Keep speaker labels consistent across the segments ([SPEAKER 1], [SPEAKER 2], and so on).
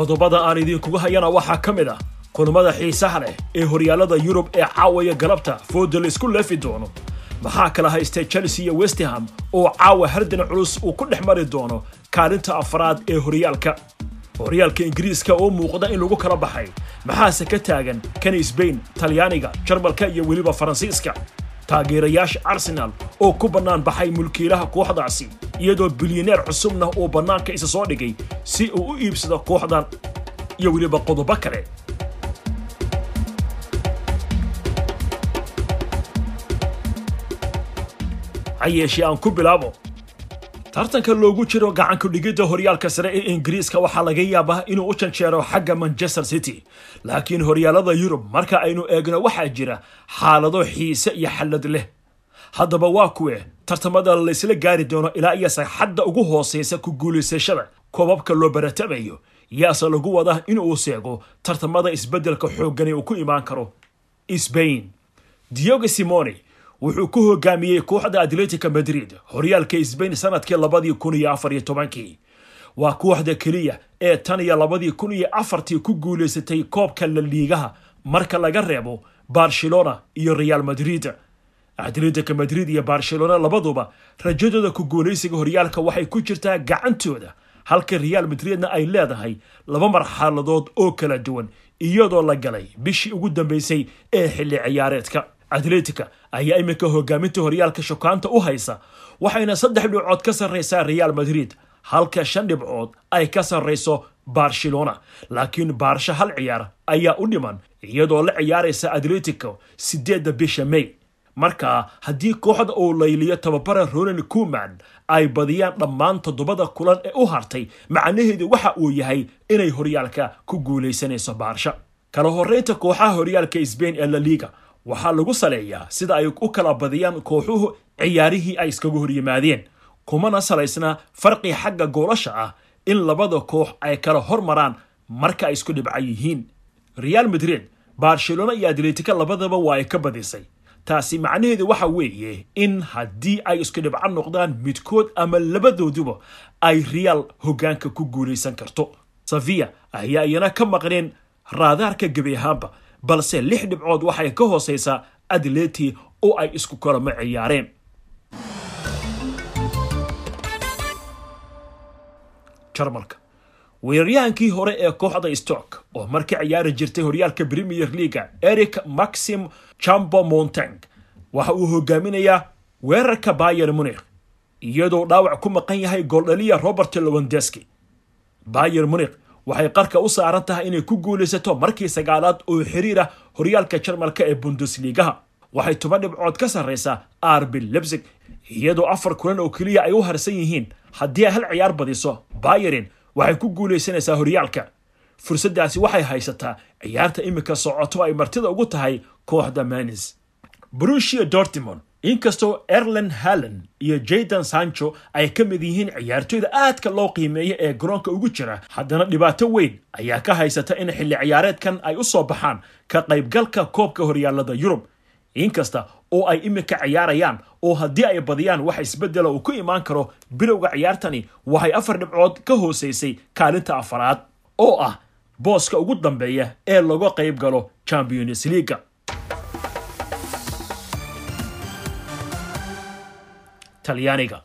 [SPEAKER 1] qodobada aan idinkugu hayana waxaa ka mid ah kulmada xiisaha leh ee horyaalada yurub ee caawaya galabta fooda la isku leefi doono. Maxaa kala haystay chelsea iyo westham oo caawa hardan culus uu ku dhex mari doono kaalinta afraad ee horyaalka. Horyaalka ingiriiska oo muuqda in lagu kala baxay maxaase ka taagan kan sbain talyaaniga jarmalka iyo weliba faransiiska taageerayaasha arsenal oo ku bannaan baxay mulkiilaha kooxdaasi iyadoo bilyaneer cusubna uu bannaanka isa soo dhigay si uu u iibsado kooxdan iyo weliba qodobo kale. Ha aan ku bilaabo tartanka loogu jiro gacanku dhigidda horyaalka sare ee ingiriiska waxaa laga yaabaa inuu u janjeero xagga manchester city. Laakiin horyaalada yurub marka aynu eegno waxaa jira xaalado xiise iyo xallad leh. Haddaba waa kuwe tartamada laysla gaari doono ilaa iyo sagxadda ugu hoosaysa ku guulaysashada koobabka loo baratamayo yaase lagu wadaa inuu seego tartamada isbeddelka xooggani uu ku imaan karo. Sbain diogo simone wuxuu ku hogaamiyey kooxda atletica madrid horyaalka sbain sannadkii labadii kun iyo afar iyo tobankii. Waa kooxda keliya ee tan iyo labadii kun iyo afartii ku guulaysatay koobka la liigaha marka laga reebo barcelona iyo real madrid. Atletica madrid iyo barcelona labaduba rajadooda ku guulaysiga horyaalka waxay ku jirtaa gacantooda halka real madridna ay leedahay laba marxaladood oo kala duwan iyadoo la galay bishii ugu dambeysay ee xilli ciyaareedka atletica ayaa iminka hogaaminta horyaalka shukaanta u haysa waxayna saddex dhibcood ka sarraysaa real madrid. Halka shan dhibcood ay ka sarrayso barcelona. Laakiin baarsho hal ciyaar ayaa u dhiman iyadoo la ciyaaraysa atletico sideedda bisha may. Markaa haddii kooxda uu layliyo tababara ronald kuman ay badiyaan dhammaan toddobada kulan ee u hartay macnaheedu waxa uu yahay inay horyaalka ku guulaysanayso baarsha kala horeynta kooxaha horyaalka sbain ee la liga waxaa lagu saleeyaa sida ay u kala badiyaan kooxuhu ciyaarihii ay iskaga horyimaadeen kumana salaysna farqi xagga goolasha ah in labada koox ay kala hormaraan marka ay isku dhibca yihiin. Real madrid barcelona iyo atletica labadaba waa ay ka badisay taasi macnaheedu waxa weeye in haddii ay isku dhibco noqdaan midkood ama labadooduba ay real hoggaanka ku guulaysan karto. Safiya ayaa iyana ka maqneen raadaarka gebi ahaanba balse lix dhibcood waxay ka hoosaysaa atleti oo ay isku kalama ciyaareen. Jarmalka. Weeraryahankii hore ee kooxda stock oo marka ciyaari jirtay horyaalka premier leaga eric maxim chambo montang waxa uu hogaaminayaa weerarka bayer munikh iyadoo dhaawac ku maqan yahay gooldhaliya robert lowendeski bayer munikh waxay qarka u saaran tahay inay ku guulaysato markii sagaalaad oo xiriir ah horyaalka jarmalka ee bundesligaha. Waxay toban dhibcood ka sarraysaa arbi lebsig iyadoo afar kulan oo keliya ay u harsan yihiin. Haddii ay hal ciyaar badiso bayerin waxay ku guulaysanaysaa horyaalka. Fursaddaasi waxay haysataa ciyaarta iminka socoto ay martida ugu tahay kooxda manis brushia dortimond inkastoo erlen hallan iyo jaydan sancho ay ka mid yihiin ciyaartoyda aadka loo qiimeeya ee garoonka ugu jira haddana dhibaato weyn ayaa ka haysata in xilli ciyaareedkan ay u soo baxaan ka qaybgalka koobka horyaalada yurub. Inkasta oo ay iminka ciyaarayaan oo haddii ay badiyaan wax isbedela uu ku imaan karo bilowga ciyaartani waxay afar dhibcood ka hoosaysay kaalinta afaraad oo ah booska ugu dambeeya ee laga qayb galo champions leaga talyaaniga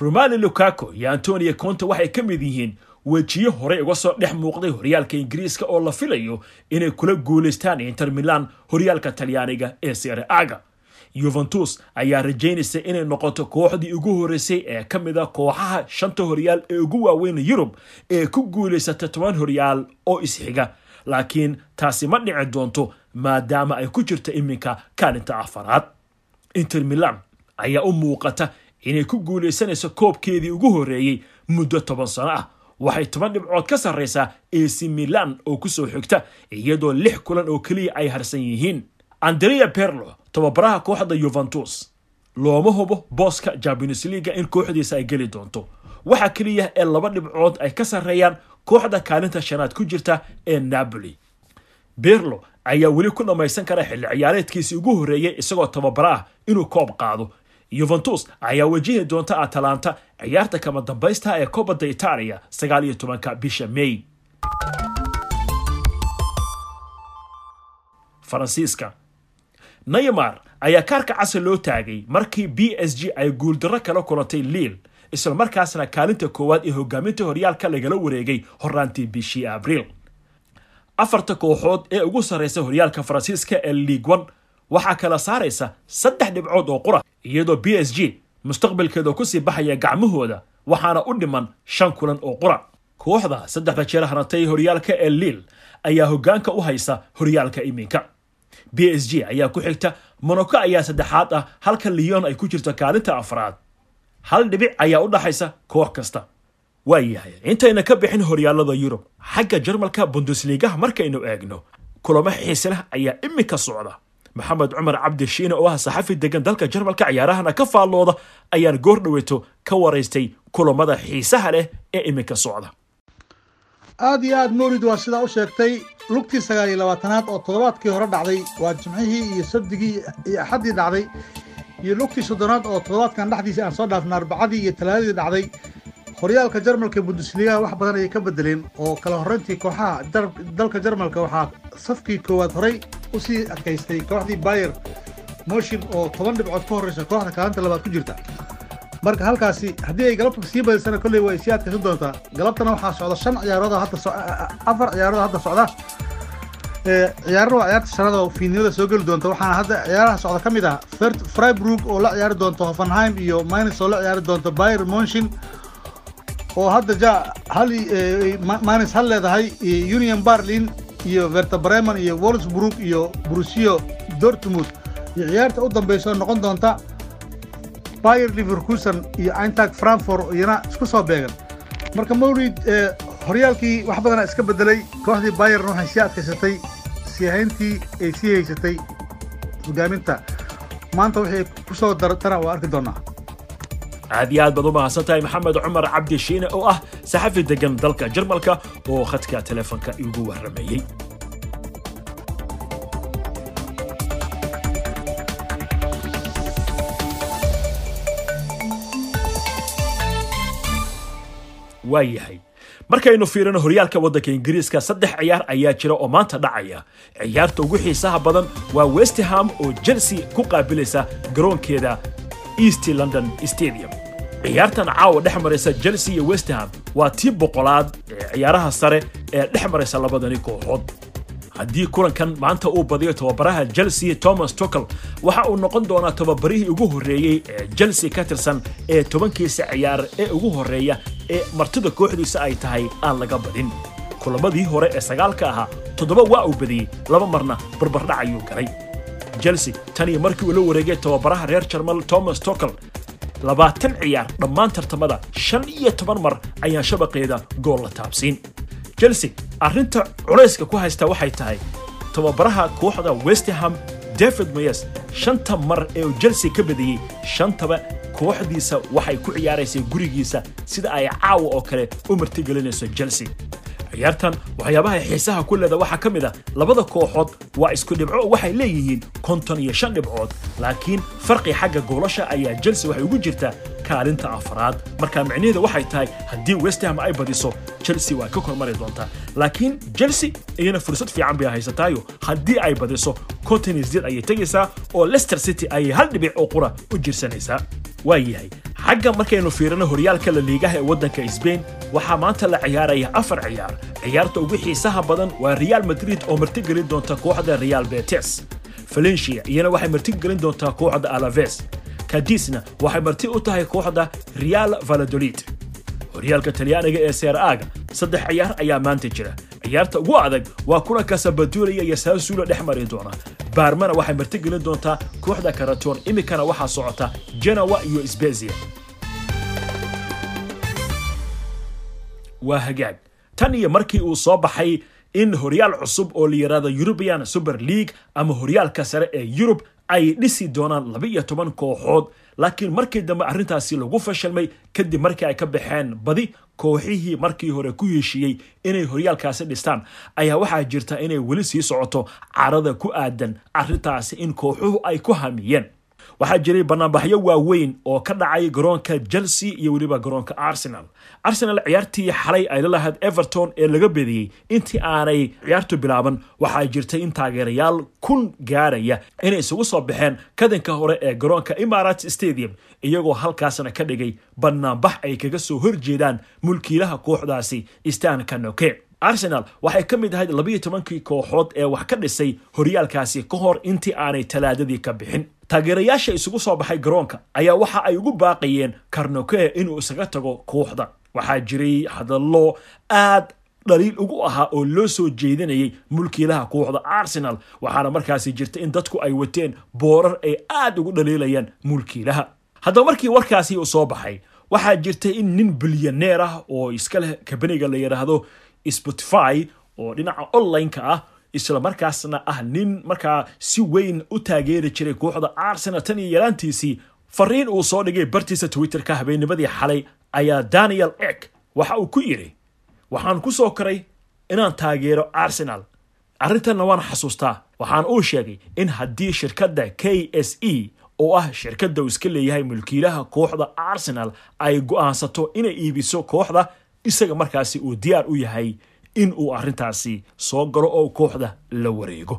[SPEAKER 1] romali lukaco iyo antonio conte waxay ka mid yihiin wejiyo horey uga soo dhex muuqday horyaalka ingiriiska oo la filayo inay kula guulaystaan inter milan horyaalka talyaaniga ee sere aga yuventus ayaa rajaynaysa inay noqoto kooxdii ugu horeysay ee ka mid a kooxaha shanta horyaal ee ugu waaweyn yurub ee ku guulaysata toban horyaal oo isxiga. Laakiin taasi ma dhici doonto maadaama ay ku jirto iminka kaalinta afaraad. Inter milan ayaa u muuqata inay ku guulaysanayso koobkeedii ugu horreeyey muddo toban sano ah. Waxay toban dhibcood ka sarraysaa ac milan oo ku soo xigta iyadoo lix kulan oo keliya ay harsan yihiin. Andrea berlo tababaraha kooxda yuventus looma hubo booska champions leaga in kooxdiisa ay geli doonto. Waxaa keliya ee laba dhibcood ay ka sarreeyaan kooxda kaalinta shanaad ku jirta ee napoli. Berlo ayaa weli ku dhammaysan kara xilli ciyaareedkiisii ugu horreeyey isagoo tababara ah inuu koob qaado yuventus ayaa wajihi doonta atalanta ciyaarta kama dambaysta ee koobadda itaaliya sagaal iyo tobanka bisha may. Faransiiska. Neymar ayaa kaarka casa loo taagay markii b s g ay guuldarro kala kulantay liil isla markaasna kaalinta koowaad ee hogaaminta horyaalka lagala wareegay horaantii bishii abriil afarta kooxood ee ugu sarreysa horyaalka faransiiska ee liig waxaa kala saaraysa saddex dhibcood oo qura iyadoo b s g mustaqbalkeeda ku sii baxaya gacmahooda waxaana u dhiman shan kulan oo qura kooxda saddexda jeer harantay horyaalka ee liil ayaa hoggaanka u haysa horyaalka iminka. B s g ayaa ku xigta monaco ayaa saddexaad ah halka leon ay ku jirto kaalinta afraad. Hal dhibic ayaa u dhaxaysa koox kasta. Waa yahay intayna ka bixin horyaalada yurub xagga jarmalka bundesligaha markaynu eegno kulamo xiise ayaa iminka socda maxamed cumar cabdi shiine oo ah saxafi degan dalka jarmalka ciyaarahana ka faallooda ayaan goor dhaweyto ka waraystay kulamada xiisaha leh ee iminka socda.
[SPEAKER 2] Aad iyo aad mawlid waa sidaa u sheegtay lugtii sagaal iyo labaatanaad oo toddobaadkii hore dhacday waa jimcihii iyo sabdigii iyo axaddii dhacday iyo lugtii soddonaad oo toddobaadkan dhexdiisa aan soo dhaafna arbacadii iyo talaadadii dhacday horyaalka jarmalka bundesligaha wax badan ayay ka bedeleen oo kala horrayntii kooxaha dalka jarmalka waxaa safkii koowaad horay u sii adkaystay kooxdii bayer motion oo toban dhibcood ka horreysa kooxda kaalinta labaad ku jirta. Marka halkaasi haddii ay galabta sii badisana kolley way sii adkaysan doontaa. Galabtana waxaa socda shan ciyaarood hadda afar ciyaarood hadda socda. Ciyaarana waa ciyaarta shanaad oo fiidnimada soo geli doonta. Waxaana hadda ciyaaraha socda ka mid ah freiburg oo la ciyaari doonto hoffenheim iyo minus oo la ciyaari doonto bayer motion oo hadda ja hal minus hal leedahay union berlin iyo verta bremen iyo wolfsburg iyo brusio dortmund. Iyo ciyaarta u dambeysa noqon doonta bayer liverkusen iyo eintracht frankfurt iyana isku soo beegan. Marka mawlid horyaalkii wax badana iska bedelay kooxdii bayern waxay sii adkaysatay sii hayntii ay sii haysatay hogaaminta maanta waxay ku soo dartana waa arki doonaa
[SPEAKER 1] aad iyo aad baad u mahadsan tahay maxamed cumar cabdi shiine oo ah saxafi degan dalka jarmalka oo khadka telefonka igu warrameeyey. Waa yahay markaynu fiirino horyaalka waddanka ingiriiska saddex ciyaar ayaa jira oo maanta dhacaya. Ciyaarta ugu xiisaha badan waa westham oo chelsea ku qaabilaysa garoonkeeda east london stadium. Ciyaartan caawa dhex maraysa chelsea iyo westham waa tii boqolaad ee ciyaaraha sare ee dhex maraysa labadani kooxood. Haddii kulankan maanta uu badiyo tababaraha chelsea thomas tuckle waxa uu noqon doonaa tababarihii ugu horreeyey ee chelsea ka tirsan ee tobankiisa ciyaar ee ugu horreeya ee martida kooxdiisa ay tahay aan laga badin. Kulamadii hore ee sagaalka ahaa toddoba waa uu badiyey laba marna barbardhac ayuu galay chelsea. Tan iyo markii uu la wareegay tababaraha reer jarmal thomas tuckle labaatan ciyaar dhammaan tartamada shan iyo toban mar ayaan shabaqeeda gool la taabsiin. Chelsea arrinta culayska ku haysta waxay tahay tababaraha kooxda westham david moyes. Shanta mar ee uu chelsea ka badiyey shantaba kooxdiisa waxay ku ciyaaraysay gurigiisa sida ay caawa oo kale u martigelinayso chelsea ciyaartan waxyaabaha xiisaha ku leeda waxaa ka mid ah labada kooxood waa isku dhibco waxay leeyihiin konton iyo shan dhibcood laakiin farqi xagga goolasha ayaa chelsea waxay ugu jirtaa kaalinta afraad marka micnaheeda waxay tahay haddii westham ay badiso chelsea waa ka kormari doontaa laakiin chelsea iyana fursad fiican bay haysataayo. Haddii ay badiso continisdeed ayay tegaysaa oo leicester city ayay hal dhibic oo qura u jirsanaysaa waa yahay xagga markaynu fiirino horyaalka la liigaha ee waddanka sbain waxaa maanta la ciyaaraya afar ciyaar. Ciyaarta ugu xiisaha badan waa real madrid oo martigelin doonta kooxda real betes valencia iyana waxay martigelin doontaa kooxda alaves. Kadisna waxay marti u tahay kooxda real valadolid horyaalka talyaaniga ee seer aaga saddex ciyaar ayaa maanta jira ciyaarta ugu adag waa kulanka sabaduulaya iyo saasuula dhex mari doona. Baarmana waxay martigelin doontaa kooxda karatoon iminkana waxaa socota genowa iyo sbezia waa hagaag. Tan iyo markii uu soo baxay in horyaal cusub oo la yidhaahdo european super league ama horyaalka sare ee yurub ay dhisi doonaan laba iyo toban kooxood laakiin markii dambe arrintaasi lagu fashilmay kadib markii ay ka baxeen badi kooxihii markii hore ku heshiiyey inay horyaalkaasi dhistaan. Ayaa waxaa jirta inay weli sii socoto carada ku aadan arrintaasi in kooxuhu ay ku hamiyeen waxaa jiray banaanbaxyo waaweyn oo ka dhacay garoonka chelsea iyo weliba garoonka arsenal. Arsenal ciyaartii xalay ay la lahayd everton ee laga bediyey intii aanay ciyaartu bilaaban waxaa jirtay in taageerayaal kun gaaraya inay isugu soo baxeen kadinka hore ee garoonka imarat stadium iyagoo halkaasna ka dhigay banaanbax ay kaga soo horjeedaan mulkiilaha kooxdaasi stan kanoke arsenal waxay ka mid ahayd labayo tobankii kooxood ee wax ka dhisay horyaalkaasi ka hor intii aanay talaadadii ka bixin. Taageerayaasha isugu soo baxay garoonka ayaa waxa ay ugu baaqayeen karnoke inuu isaga tago kooxda. Waxaa jiray hadallo aad dhaliil ugu ahaa oo loo soo jeedinayay mulkiilaha kooxda arsenal waxaana markaasi jirta in dadku ay wateen boorar ay aad ugu dhaliilayaan mulkiilaha. Haddaba markii warkaasi uu soo baxay waxaa jirtay in nin bilyaneer ah oo iska leh kabaniga la yidhaahdo spotify oo dhinaca online-ka ah isla markaasna ah nin markaa si weyn u taageeri jiray kooxda arsenal tan iyo yaraantiisii fariin uu soo dhigay bartiisa twitterka habeennimadii xalay ayaa daniel ek waxa uu ku yidhi waxaan ku soo koray inaan taageero arsenal. Arrintanna waan xasuustaa waxaan uu sheegay in haddii shirkadda k s e oo ah shirkadda uu iska leeyahay mulkiilaha kooxda arsenal ay go'aansato inay iibiso kooxda isaga markaasi uu diyaar u yahay in uu arrintaasi soo galo oo kooxda la wareego